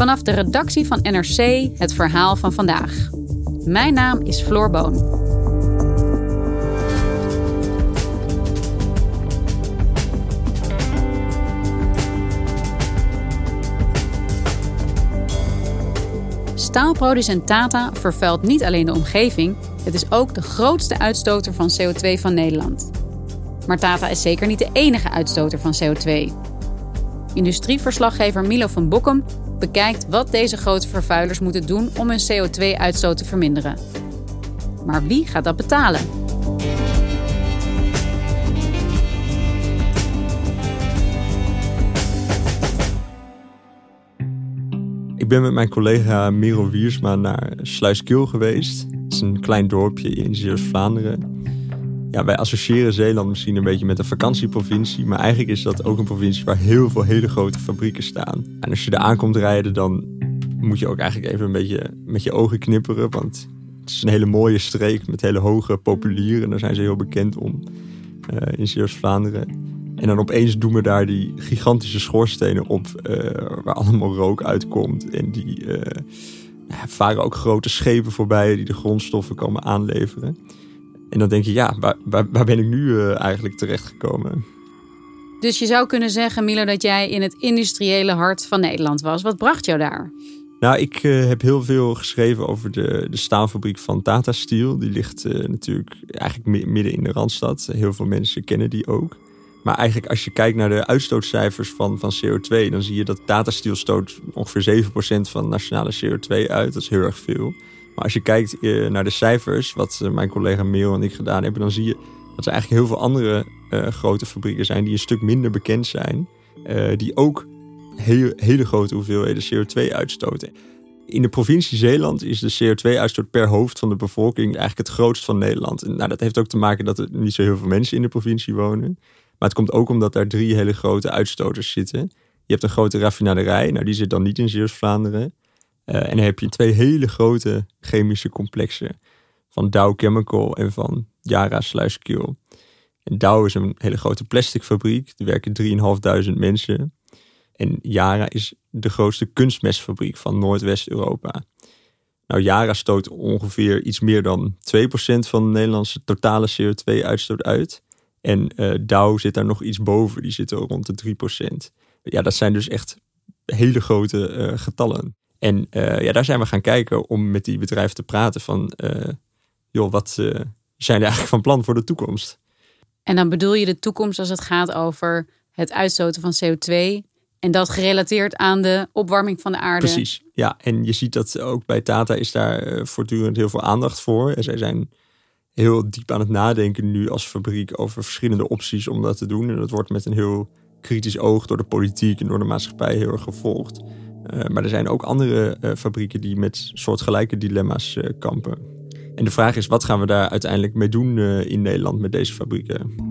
Vanaf de redactie van NRC het verhaal van vandaag. Mijn naam is Floor Boon. Staalproducent Tata vervuilt niet alleen de omgeving, het is ook de grootste uitstoter van CO2 van Nederland. Maar Tata is zeker niet de enige uitstoter van CO2. Industrieverslaggever Milo van Bokkum bekijkt wat deze grote vervuilers moeten doen om hun CO2-uitstoot te verminderen. Maar wie gaat dat betalen? Ik ben met mijn collega Merel Wiersma naar Sluiskil geweest. Het is een klein dorpje in Zeeuws-Vlaanderen. Ja, wij associëren Zeeland misschien een beetje met een vakantieprovincie, maar eigenlijk is dat ook een provincie waar heel veel hele grote fabrieken staan. En als je er aankomt rijden, dan moet je ook eigenlijk even een beetje met je ogen knipperen, want het is een hele mooie streek met hele hoge populieren. Daar zijn ze heel bekend om uh, in Zeeuws-Vlaanderen. En dan opeens doen we daar die gigantische schoorstenen op, uh, waar allemaal rook uitkomt. En die uh, ja, varen ook grote schepen voorbij die de grondstoffen komen aanleveren. En dan denk je, ja, waar, waar, waar ben ik nu uh, eigenlijk terechtgekomen? Dus je zou kunnen zeggen, Milo, dat jij in het industriële hart van Nederland was. Wat bracht jou daar? Nou, ik heb heel veel geschreven over de, de staalfabriek van Tata Steel. Die ligt natuurlijk eigenlijk midden in de Randstad. Heel veel mensen kennen die ook. Maar eigenlijk als je kijkt naar de uitstootcijfers van, van CO2, dan zie je dat Tata Steel stoot ongeveer 7% van nationale CO2 uit. Dat is heel erg veel. Maar als je kijkt eh, naar de cijfers, wat eh, mijn collega Merel en ik gedaan hebben, dan zie je dat er eigenlijk heel veel andere uh, grote fabrieken zijn die een stuk minder bekend zijn. Die ook heel, hele grote hoeveelheden CO2 uitstoten. In de provincie Zeeland is de CO2-uitstoot per hoofd van de bevolking eigenlijk het grootst van Nederland. Nou, dat heeft ook te maken dat er niet zo heel veel mensen in de provincie wonen. Maar het komt ook omdat daar drie hele grote uitstoters zitten. Je hebt een grote raffinaderij, nou die zit dan niet in Zeeuws-Vlaanderen. Uh, en dan heb je twee hele grote chemische complexen. Van Dow Chemical en van Yara Sluiskil. En Dow is een hele grote plasticfabriek. Er werken 3.500 mensen. En Yara is de grootste kunstmestfabriek van Noordwest-Europa. Nou, Yara stoot ongeveer iets meer dan 2% van de Nederlandse totale CO2-uitstoot uit. En uh, Dow zit daar nog iets boven, die zitten rond de 3%. Ja, dat zijn dus echt hele grote uh, getallen. En uh, ja, daar zijn we gaan kijken om met die bedrijven te praten van, joh, wat zijn er eigenlijk van plan voor de toekomst? En dan bedoel je de toekomst als het gaat over het uitstoten van CO2 en dat gerelateerd aan de opwarming van de aarde. Precies, ja. En je ziet dat ook bij Tata is daar voortdurend heel veel aandacht voor. En zij zijn heel diep aan het nadenken nu als fabriek over verschillende opties om dat te doen. En dat wordt met een heel kritisch oog door de politiek en door de maatschappij heel erg gevolgd. Uh, maar er zijn ook andere uh, fabrieken die met soortgelijke dilemma's uh, kampen. En de vraag is, wat gaan we daar uiteindelijk mee doen in Nederland met deze fabrieken?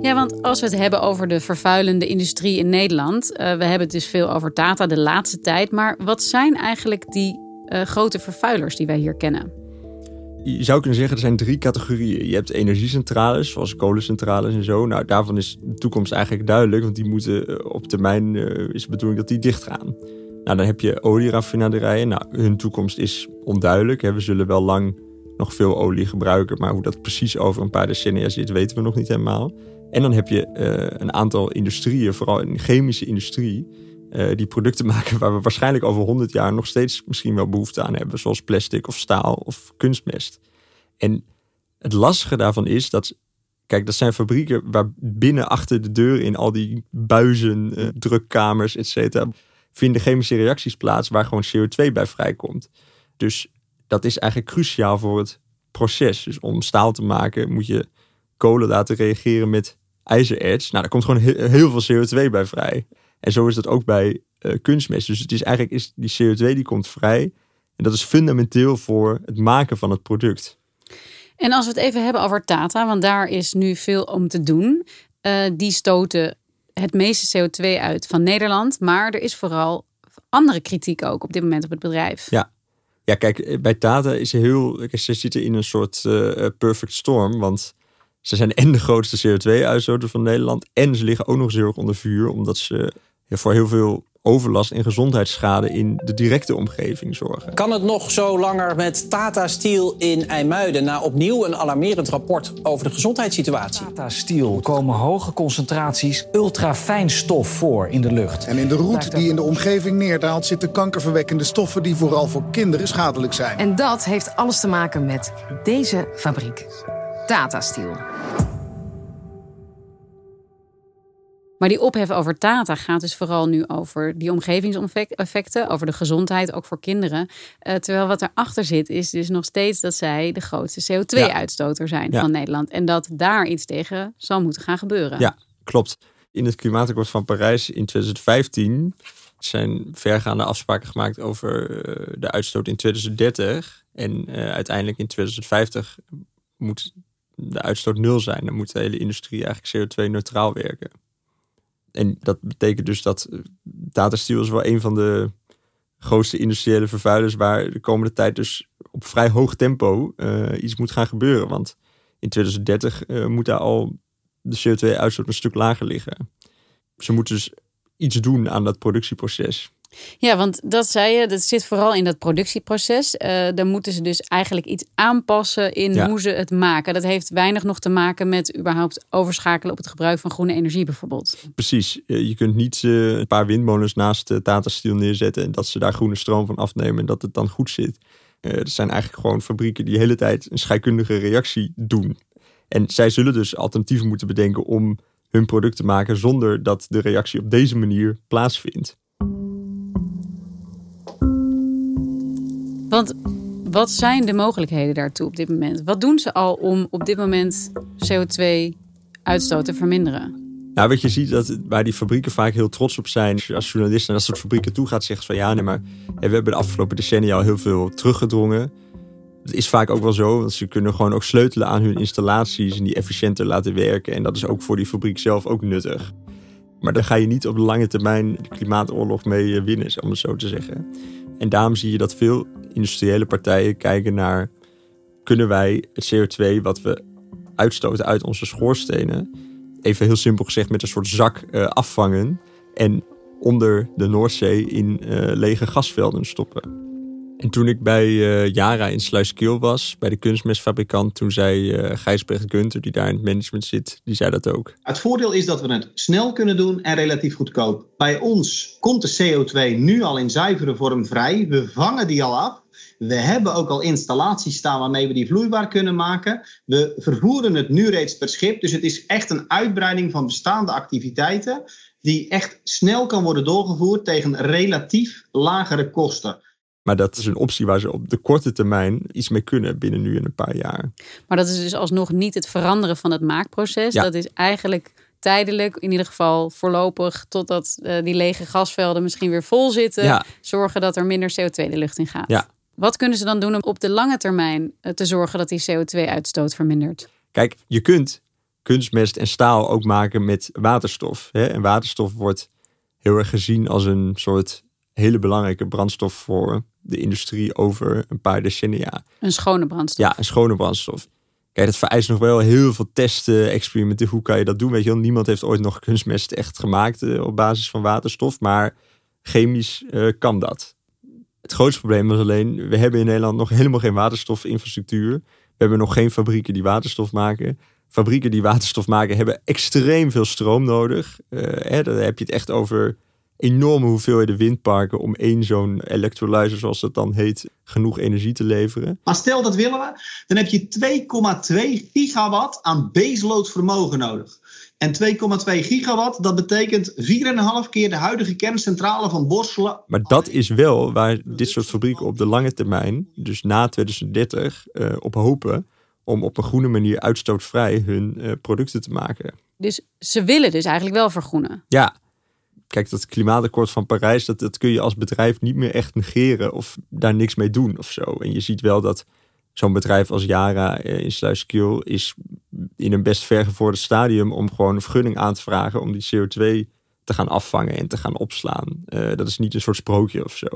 Ja, want als we het hebben over de vervuilende industrie in Nederland, we hebben het dus veel over Tata de laatste tijd. Maar wat zijn eigenlijk die grote vervuilers die wij hier kennen? Je zou kunnen zeggen, er zijn drie categorieën. Je hebt energiecentrales, zoals kolencentrales en zo. Nou, daarvan is de toekomst eigenlijk duidelijk, want die moeten eh, op termijn, uh, is de bedoeling dat die dicht gaan. Nou, dan heb je olieraffinaderijen. Nou, hun toekomst is onduidelijk. We zullen wel lang nog veel olie gebruiken, maar hoe dat precies over een paar decennia zit, weten we nog niet helemaal. En dan heb je uh, een aantal industrieën, vooral in de chemische industrie, uh, die producten maken waar we waarschijnlijk over 100 jaar nog steeds misschien wel behoefte aan hebben, zoals plastic of staal of kunstmest. En het lastige daarvan is dat, kijk, dat zijn fabrieken waar binnen achter de deur in al die buizen, uh, drukkamers, et cetera, vinden chemische reacties plaats waar gewoon CO2 bij vrijkomt. Dus dat is eigenlijk cruciaal voor het proces. Dus om staal te maken moet je kolen laten reageren met ijzererts. Nou, daar komt gewoon heel, veel CO2 bij vrij. En zo is dat ook bij uh, kunstmest. Dus het is eigenlijk is die CO2 die komt vrij. En dat is fundamenteel voor het maken van het product. En als we het even hebben over Tata, want daar is nu veel om te doen. Uh, die stoten het meeste CO2 uit van Nederland. Maar er is vooral andere kritiek ook op dit moment op het bedrijf. Ja, ja kijk, bij Tata is heel. Ze zitten in een soort uh, perfect storm. Want ze zijn en de grootste CO2-uitstoter van Nederland. En ze liggen ook nog erg onder vuur. Omdat ze voor heel veel overlast en gezondheidsschade in de directe omgeving zorgen. Kan het nog zo langer met Tata Steel in IJmuiden... na opnieuw een alarmerend rapport over de gezondheidssituatie? Tata Steel komen hoge concentraties ultrafijn stof voor in de lucht. En in de roet die in de omgeving neerdaalt... zitten kankerverwekkende stoffen die vooral voor kinderen schadelijk zijn. En dat heeft alles te maken met deze fabriek. Tata Steel. Maar die ophef over Tata gaat dus vooral nu over die omgevingseffecten, over de gezondheid, ook voor kinderen. Uh, terwijl wat erachter zit, is dus nog steeds dat zij de grootste CO2-uitstoter zijn van Nederland. En dat daar iets tegen zal moeten gaan gebeuren. Ja, klopt. In het Klimaatakkoord van Parijs in 2015 zijn vergaande afspraken gemaakt over eh, de uitstoot in 2030. En uh, uiteindelijk in 2050 moet de uitstoot nul zijn. Dan moet de hele industrie eigenlijk CO2-neutraal werken. En dat betekent dus dat Tata Steel is wel een van de grootste industriële vervuilers waar de komende tijd dus op vrij hoog tempo uh, iets moet gaan gebeuren. Want in 2030 uh, moet daar al de CO2-uitstoot een stuk lager liggen. Ze moeten dus iets doen aan dat productieproces. Ja, want dat zei je, dat zit vooral in dat productieproces. Uh, daar moeten ze dus eigenlijk iets aanpassen in hoe ze het maken. Dat heeft weinig nog te maken met überhaupt overschakelen op het gebruik van groene energie bijvoorbeeld. Precies, je kunt niet uh, een paar windmolens naast de Tata Steel neerzetten en dat ze daar groene stroom van afnemen en dat het dan goed zit. Uh, het zijn eigenlijk gewoon fabrieken die de hele tijd een scheikundige reactie doen. En zij zullen dus alternatieven moeten bedenken om hun product te maken zonder dat de reactie op deze manier plaatsvindt. Want wat zijn de mogelijkheden daartoe op dit moment? Wat doen ze al om op dit moment CO2-uitstoot te verminderen? Nou, wat je ziet dat waar die fabrieken vaak heel trots op zijn. Als journalist naar dat soort fabrieken toe gaat, zegt van ja, nee, maar we hebben de afgelopen decennia al heel veel teruggedrongen. Dat is vaak ook wel zo, want ze kunnen gewoon ook sleutelen aan hun installaties en die efficiënter laten werken. En dat is ook voor die fabriek zelf ook nuttig. Maar daar ga je niet op de lange termijn de klimaatoorlog mee winnen, om het zo te zeggen. En daarom zie je dat veel industriële partijen kijken naar... kunnen wij het CO2 wat we uitstoten uit onze schoorstenen... even heel simpel gezegd met een soort zak uh, afvangen... en onder de Noordzee in uh, lege gasvelden stoppen. En toen ik bij uh, Yara in Sluiskeel was, bij de kunstmestfabrikant, toen zei uh, Gijsbrecht Gunter, die daar in het management zit, die zei dat ook. Het voordeel is dat we het snel kunnen doen en relatief goedkoop. Bij ons komt de CO2 nu al in zuivere vorm vrij. We vangen die al af. We hebben ook al installaties staan waarmee we die vloeibaar kunnen maken. We vervoeren het nu reeds per schip. Dus het is echt een uitbreiding van bestaande activiteiten. Die echt snel kan worden doorgevoerd tegen relatief lagere kosten. Maar dat is een optie waar ze op de korte termijn iets mee kunnen binnen nu en een paar jaar. Maar dat is dus alsnog niet het veranderen van het maakproces. Dat is eigenlijk tijdelijk, in ieder geval voorlopig, totdat uh, die lege gasvelden misschien weer vol zitten. Zorgen dat er minder CO2 de lucht in gaat. Ja. Wat kunnen ze dan doen om op de lange termijn eh, te zorgen dat die CO2-uitstoot vermindert? Kijk, je kunt kunstmest en staal ook maken met waterstof. Hè? En waterstof wordt heel erg gezien als een soort hele belangrijke brandstof voor de industrie over een paar decennia. Een schone brandstof. Ja, een schone brandstof. Kijk, dat vereist nog wel heel veel testen, experimenten. Hoe kan je dat doen? Weet je wel, niemand heeft ooit nog kunstmest echt gemaakt uh, op basis van waterstof. Maar chemisch uh, kan dat. Het grootste probleem is alleen, we hebben in Nederland nog helemaal geen waterstofinfrastructuur. We hebben nog geen fabrieken die waterstof maken. Fabrieken die waterstof maken hebben extreem veel stroom nodig. Uh, hè, dan heb je het echt over enorme hoeveelheden windparken om één zo'n electrolyzer, zoals dat dan heet, genoeg energie te leveren. Maar stel dat willen we, dan heb je 2,2 gigawatt aan baseload vermogen nodig. En 2,2 gigawatt, dat betekent 4,5 keer de huidige kerncentrale van Borselen. Maar dat is wel waar dit soort fabrieken op de lange termijn, dus na 2030, uh, op hopen om op een groene manier uitstootvrij hun uh, producten te maken. Dus ze willen dus eigenlijk wel vergroenen. Ja. Kijk, dat klimaatakkoord van Parijs, dat, dat kun je als bedrijf niet meer echt negeren of daar niks mee doen of zo. En je ziet wel dat zo'n bedrijf als Yara eh, in Sluiskil is in een best vergevorderd stadium om gewoon een vergunning aan te vragen om die CO2 te gaan afvangen en te gaan opslaan. Uh, dat is niet een soort sprookje of zo.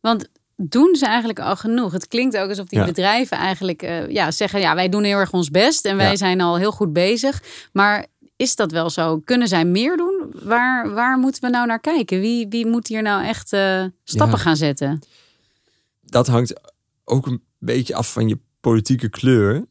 Want doen ze eigenlijk al genoeg? Het klinkt ook alsof die bedrijven eigenlijk uh, ja, zeggen: ja, wij doen heel erg ons best en wij zijn al heel goed bezig. Maar is dat wel zo? Kunnen zij meer doen? Waar, waar moeten we nou naar kijken? Wie, wie moet hier nou echt uh, stappen gaan zetten? Dat hangt ook een beetje af van je politieke kleur.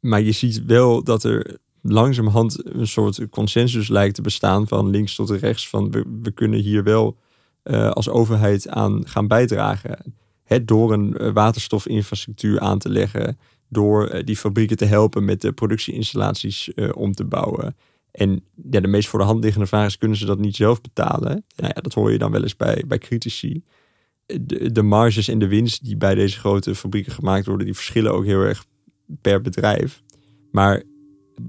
Maar je ziet wel dat er langzamerhand een soort consensus lijkt te bestaan van links tot rechts. Van we, we kunnen hier wel uh, als overheid aan gaan bijdragen. Hè, door een uh, waterstofinfrastructuur aan te leggen. Door uh, die fabrieken te helpen met de productieinstallaties om te bouwen. En ja, de meest voor de hand liggende vraag is: kunnen ze dat niet zelf betalen? Nou ja, dat hoor je dan wel eens bij, bij critici de, de marges en de winst die bij deze grote fabrieken gemaakt worden, die verschillen ook heel erg per bedrijf. Maar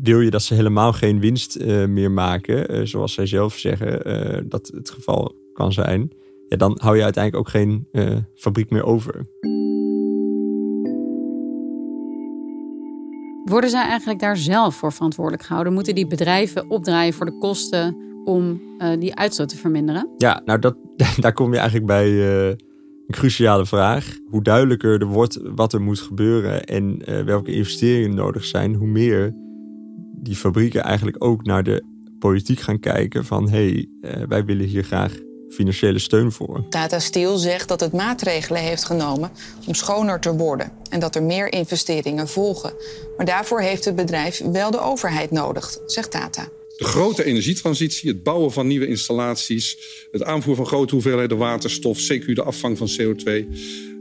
wil je dat ze helemaal geen winst uh, meer maken, uh, zoals zij zelf zeggen uh, dat het geval kan zijn, ja, dan hou je uiteindelijk ook geen fabriek meer over. Worden zij eigenlijk daar zelf voor verantwoordelijk gehouden? Moeten die bedrijven opdraaien voor de kosten om die uitstoot te verminderen? Ja, nou dat, daar kom je eigenlijk bij een cruciale vraag. Hoe duidelijker er wordt wat er moet gebeuren en uh, welke investeringen nodig zijn, hoe meer die fabrieken eigenlijk ook naar de politiek gaan kijken van hé, hey, uh, wij willen hier graag financiële steun voor. Tata Steel zegt dat het maatregelen heeft genomen om schoner te worden en dat er meer investeringen volgen. Maar daarvoor heeft het bedrijf wel de overheid nodig, zegt Tata. De grote energietransitie, het bouwen van nieuwe installaties, het aanvoeren van grote hoeveelheden waterstof, CQ de afvang van CO2.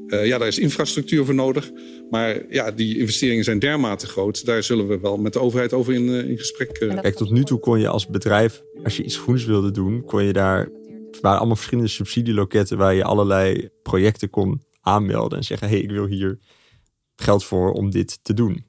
Uh, ja, daar is infrastructuur voor nodig. Maar ja, die investeringen zijn dermate groot. Daar zullen we wel met de overheid over in, uh, in gesprek. Uh... Kijk, tot nu toe kon je als bedrijf, als je iets groens wilde doen, kon je daar. Er waren allemaal verschillende subsidieloketten waar je allerlei projecten kon aanmelden en zeggen: hé, hey, ik wil hier geld voor om dit te doen.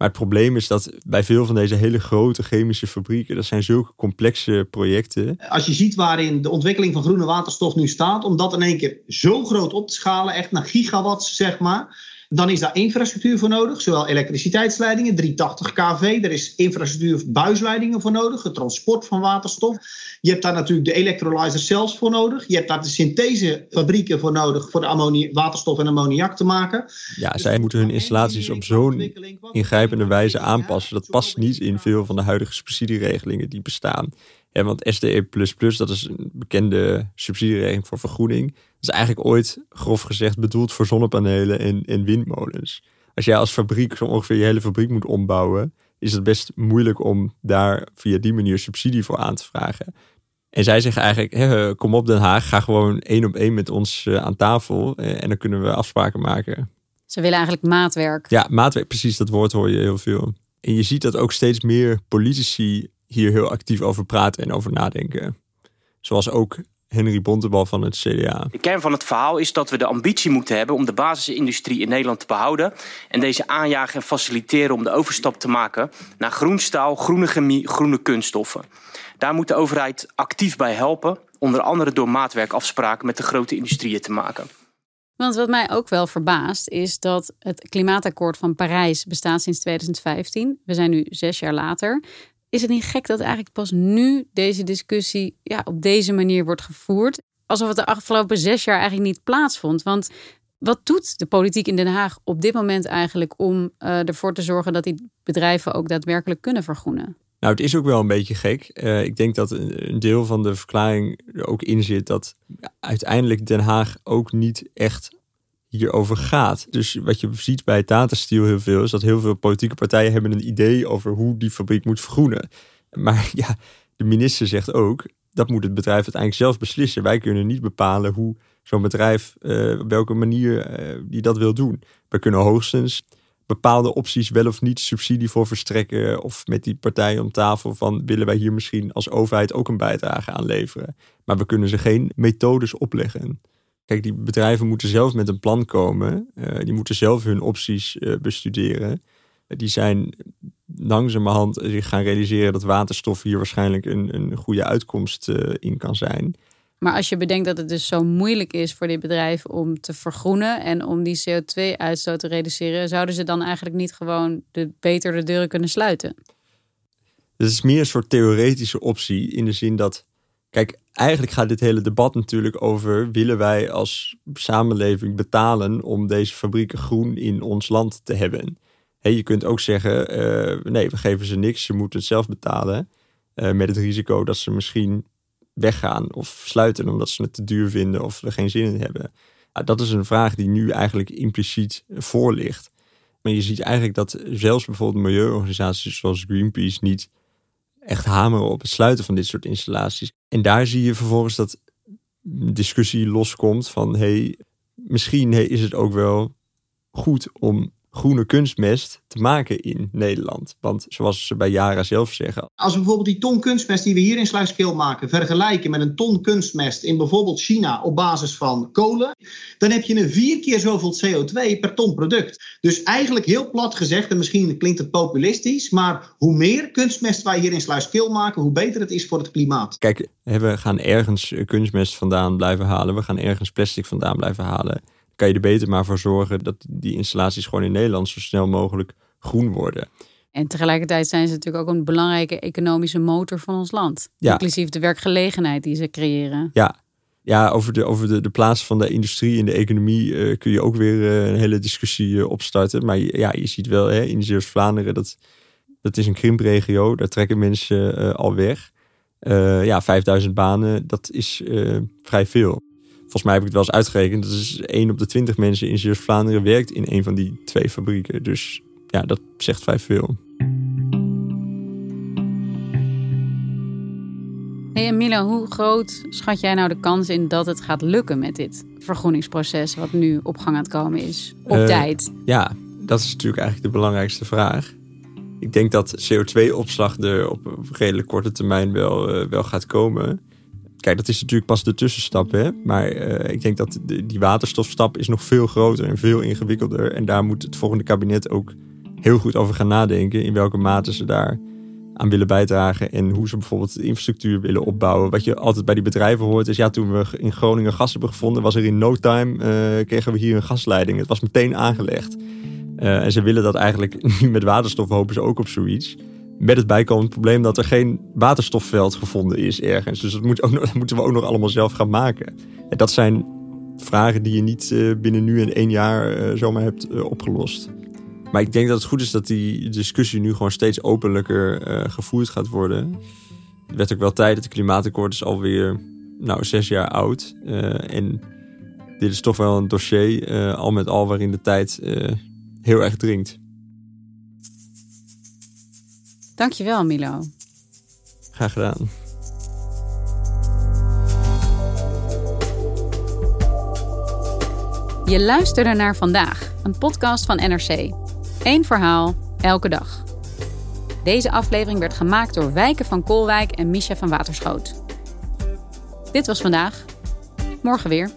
Maar het probleem is dat bij veel van deze hele grote chemische fabrieken, dat zijn zulke complexe projecten. Als je ziet waarin de ontwikkeling van groene waterstof nu staat, om dat in één keer zo groot op te schalen, echt naar gigawatts zeg maar. Dan is daar infrastructuur voor nodig, zowel elektriciteitsleidingen, 380 kV. Er is infrastructuur buisleidingen voor nodig, het transport van waterstof. Je hebt daar natuurlijk de electrolyzers zelfs voor nodig. Je hebt daar de synthesefabrieken voor nodig voor de waterstof en ammoniak te maken. Ja, zij moeten hun installaties op zo'n ingrijpende wijze aanpassen. Dat past niet in veel van de huidige subsidieregelingen die bestaan. Ja, want SDE, dat is een bekende subsidieregeling voor vergroening. Is eigenlijk ooit, grof gezegd, bedoeld voor zonnepanelen en, en windmolens. Als jij als fabriek zo ongeveer je hele fabriek moet ombouwen, is het best moeilijk om daar via die manier subsidie voor aan te vragen. En zij zeggen eigenlijk: kom op Den Haag, ga gewoon één op één met ons eh, aan tafel eh, en dan kunnen we afspraken maken. Ze willen eigenlijk maatwerk. Ja, maatwerk, precies, dat woord hoor je heel veel. En je ziet dat ook steeds meer politici hier heel actief over praten en over nadenken. Zoals ook Henry Bontebal van het CDA. De kern van het verhaal is dat we de ambitie moeten hebben om de basisindustrie in Nederland te behouden. En deze aanjagen en faciliteren om de overstap te maken naar groenstaal, groene chemie, groene kunststoffen. Daar moet de overheid actief bij helpen, onder andere door maatwerkafspraken met de grote industrieën te maken. Want wat mij ook wel verbaast is dat het klimaatakkoord van Parijs bestaat sinds 2015. We zijn nu zes jaar later is het niet gek dat eigenlijk pas nu deze discussie ja, op deze manier wordt gevoerd? Alsof het de afgelopen zes jaar eigenlijk niet plaatsvond. Want wat doet de politiek in Den Haag op dit moment eigenlijk om uh, ervoor te zorgen dat die bedrijven ook daadwerkelijk kunnen vergroenen? Nou, het is ook wel een beetje gek. Uh, ik denk dat een deel van de verklaring er ook in zit dat uiteindelijk Den Haag ook niet echt hierover gaat. Dus wat je ziet bij Tata Steel heel veel, is dat heel veel politieke partijen hebben een idee over hoe die fabriek moet vergroenen. Maar ja, de minister zegt ook, dat moet het bedrijf uiteindelijk zelf beslissen. Wij kunnen niet bepalen hoe zo'n bedrijf, uh, op welke manier uh, die dat wil doen. We kunnen hoogstens bepaalde opties wel of niet subsidie voor verstrekken. Of met die partijen om tafel van willen wij hier misschien als overheid ook een bijdrage aan leveren. Maar we kunnen ze geen methodes opleggen. Kijk, die bedrijven moeten zelf met een plan komen. Uh, die moeten zelf hun opties uh, bestuderen. die zijn langzamerhand zich gaan realiseren dat waterstof hier waarschijnlijk een, een goede uitkomst in kan zijn. Maar als je bedenkt dat het dus zo moeilijk is voor dit bedrijf om te vergroenen en om die CO2-uitstoot te reduceren, zouden ze dan eigenlijk niet gewoon de, beter de deuren kunnen sluiten? Het is meer een soort theoretische optie in de zin dat, kijk, eigenlijk gaat dit hele debat natuurlijk over willen wij als samenleving betalen om deze fabrieken groen in ons land te hebben. Hey, je kunt ook zeggen, uh, nee, we geven ze niks, ze moeten het zelf betalen. Uh, met het risico dat ze misschien weggaan of sluiten omdat ze het te duur vinden of er geen zin in hebben. dat is een vraag die nu eigenlijk impliciet voor ligt. Maar je ziet eigenlijk dat zelfs bijvoorbeeld milieuorganisaties zoals Greenpeace niet echt hameren op het sluiten van dit soort installaties. En daar zie je vervolgens dat discussie loskomt van hey, misschien is het ook wel goed om groene kunstmest te maken in Nederland. Want zoals ze bij Jara zelf zeggen. Als we bijvoorbeeld die ton kunstmest die we hier in Sluiskeel maken vergelijken met een ton kunstmest in bijvoorbeeld China op basis van kolen, dan heb je een vier keer zoveel CO2 per ton product. Dus eigenlijk heel plat gezegd, en misschien klinkt het populistisch, maar hoe meer kunstmest wij hier in Sluiskeel maken, hoe beter het is voor het klimaat. Kijk, we gaan ergens kunstmest vandaan blijven halen, we gaan ergens plastic vandaan blijven halen kan je er beter maar voor zorgen dat die installaties gewoon in Nederland zo snel mogelijk groen worden. En tegelijkertijd zijn ze natuurlijk ook een belangrijke economische motor van ons land. Ja. Inclusief de werkgelegenheid die ze creëren. Ja, ja over, de, over de, de plaats van de industrie in de economie uh, kun je ook weer uh, een hele discussie uh, opstarten. Maar ja, je ziet wel hè, in Zeeuws-Vlaanderen, dat, dat is een krimpregio. Daar trekken mensen al weg. ja, 5000 banen, dat is vrij veel. Volgens mij heb ik het wel eens uitgerekend. Dat is 1 op de 20 mensen in Zeeuws-Vlaanderen werkt in een van die twee fabrieken. Dus ja, dat zegt vrij veel. Hey Milo, hoe groot schat jij nou de kans in dat het gaat lukken met dit vergroeningsproces wat nu op gang aan het komen is? Op uh, tijd? Ja, dat is natuurlijk eigenlijk de belangrijkste vraag. Ik denk dat CO2-opslag er op redelijk korte termijn wel, uh, wel gaat komen. Kijk, dat is natuurlijk pas de tussenstap. Hè? Maar uh, ik denk dat die waterstofstap is nog veel groter en veel ingewikkelder. En daar moet het volgende kabinet ook heel goed over gaan nadenken. In welke mate ze daar aan willen bijdragen. En hoe ze bijvoorbeeld de infrastructuur willen opbouwen. Wat je altijd bij die bedrijven hoort is... ja, toen we in Groningen gas hebben gevonden... was er in no time, uh, kregen we hier een gasleiding. Het was meteen aangelegd. Uh, en ze willen dat eigenlijk nu met waterstof hopen ze ook op zoiets. Met het bijkomend probleem dat er geen waterstofveld gevonden is ergens. Dus dat, moeten we ook nog allemaal zelf gaan maken. En dat zijn vragen die je niet uh, binnen nu en één jaar uh, zomaar hebt uh, opgelost. Maar ik denk dat het goed is dat die discussie nu gewoon steeds openlijker gevoerd gaat worden. Het werd ook wel tijd, het klimaatakkoord is alweer nou, zes jaar oud. en dit is toch wel een dossier, al met al, waarin de tijd heel erg dringt. Dankjewel, Milo. Graag gedaan. Je luisterde naar vandaag, een podcast van NRC. Eén verhaal, elke dag. Deze aflevering werd gemaakt door Wijken van Kolwijk en Misha van Waterschoot. Dit was vandaag. Morgen weer.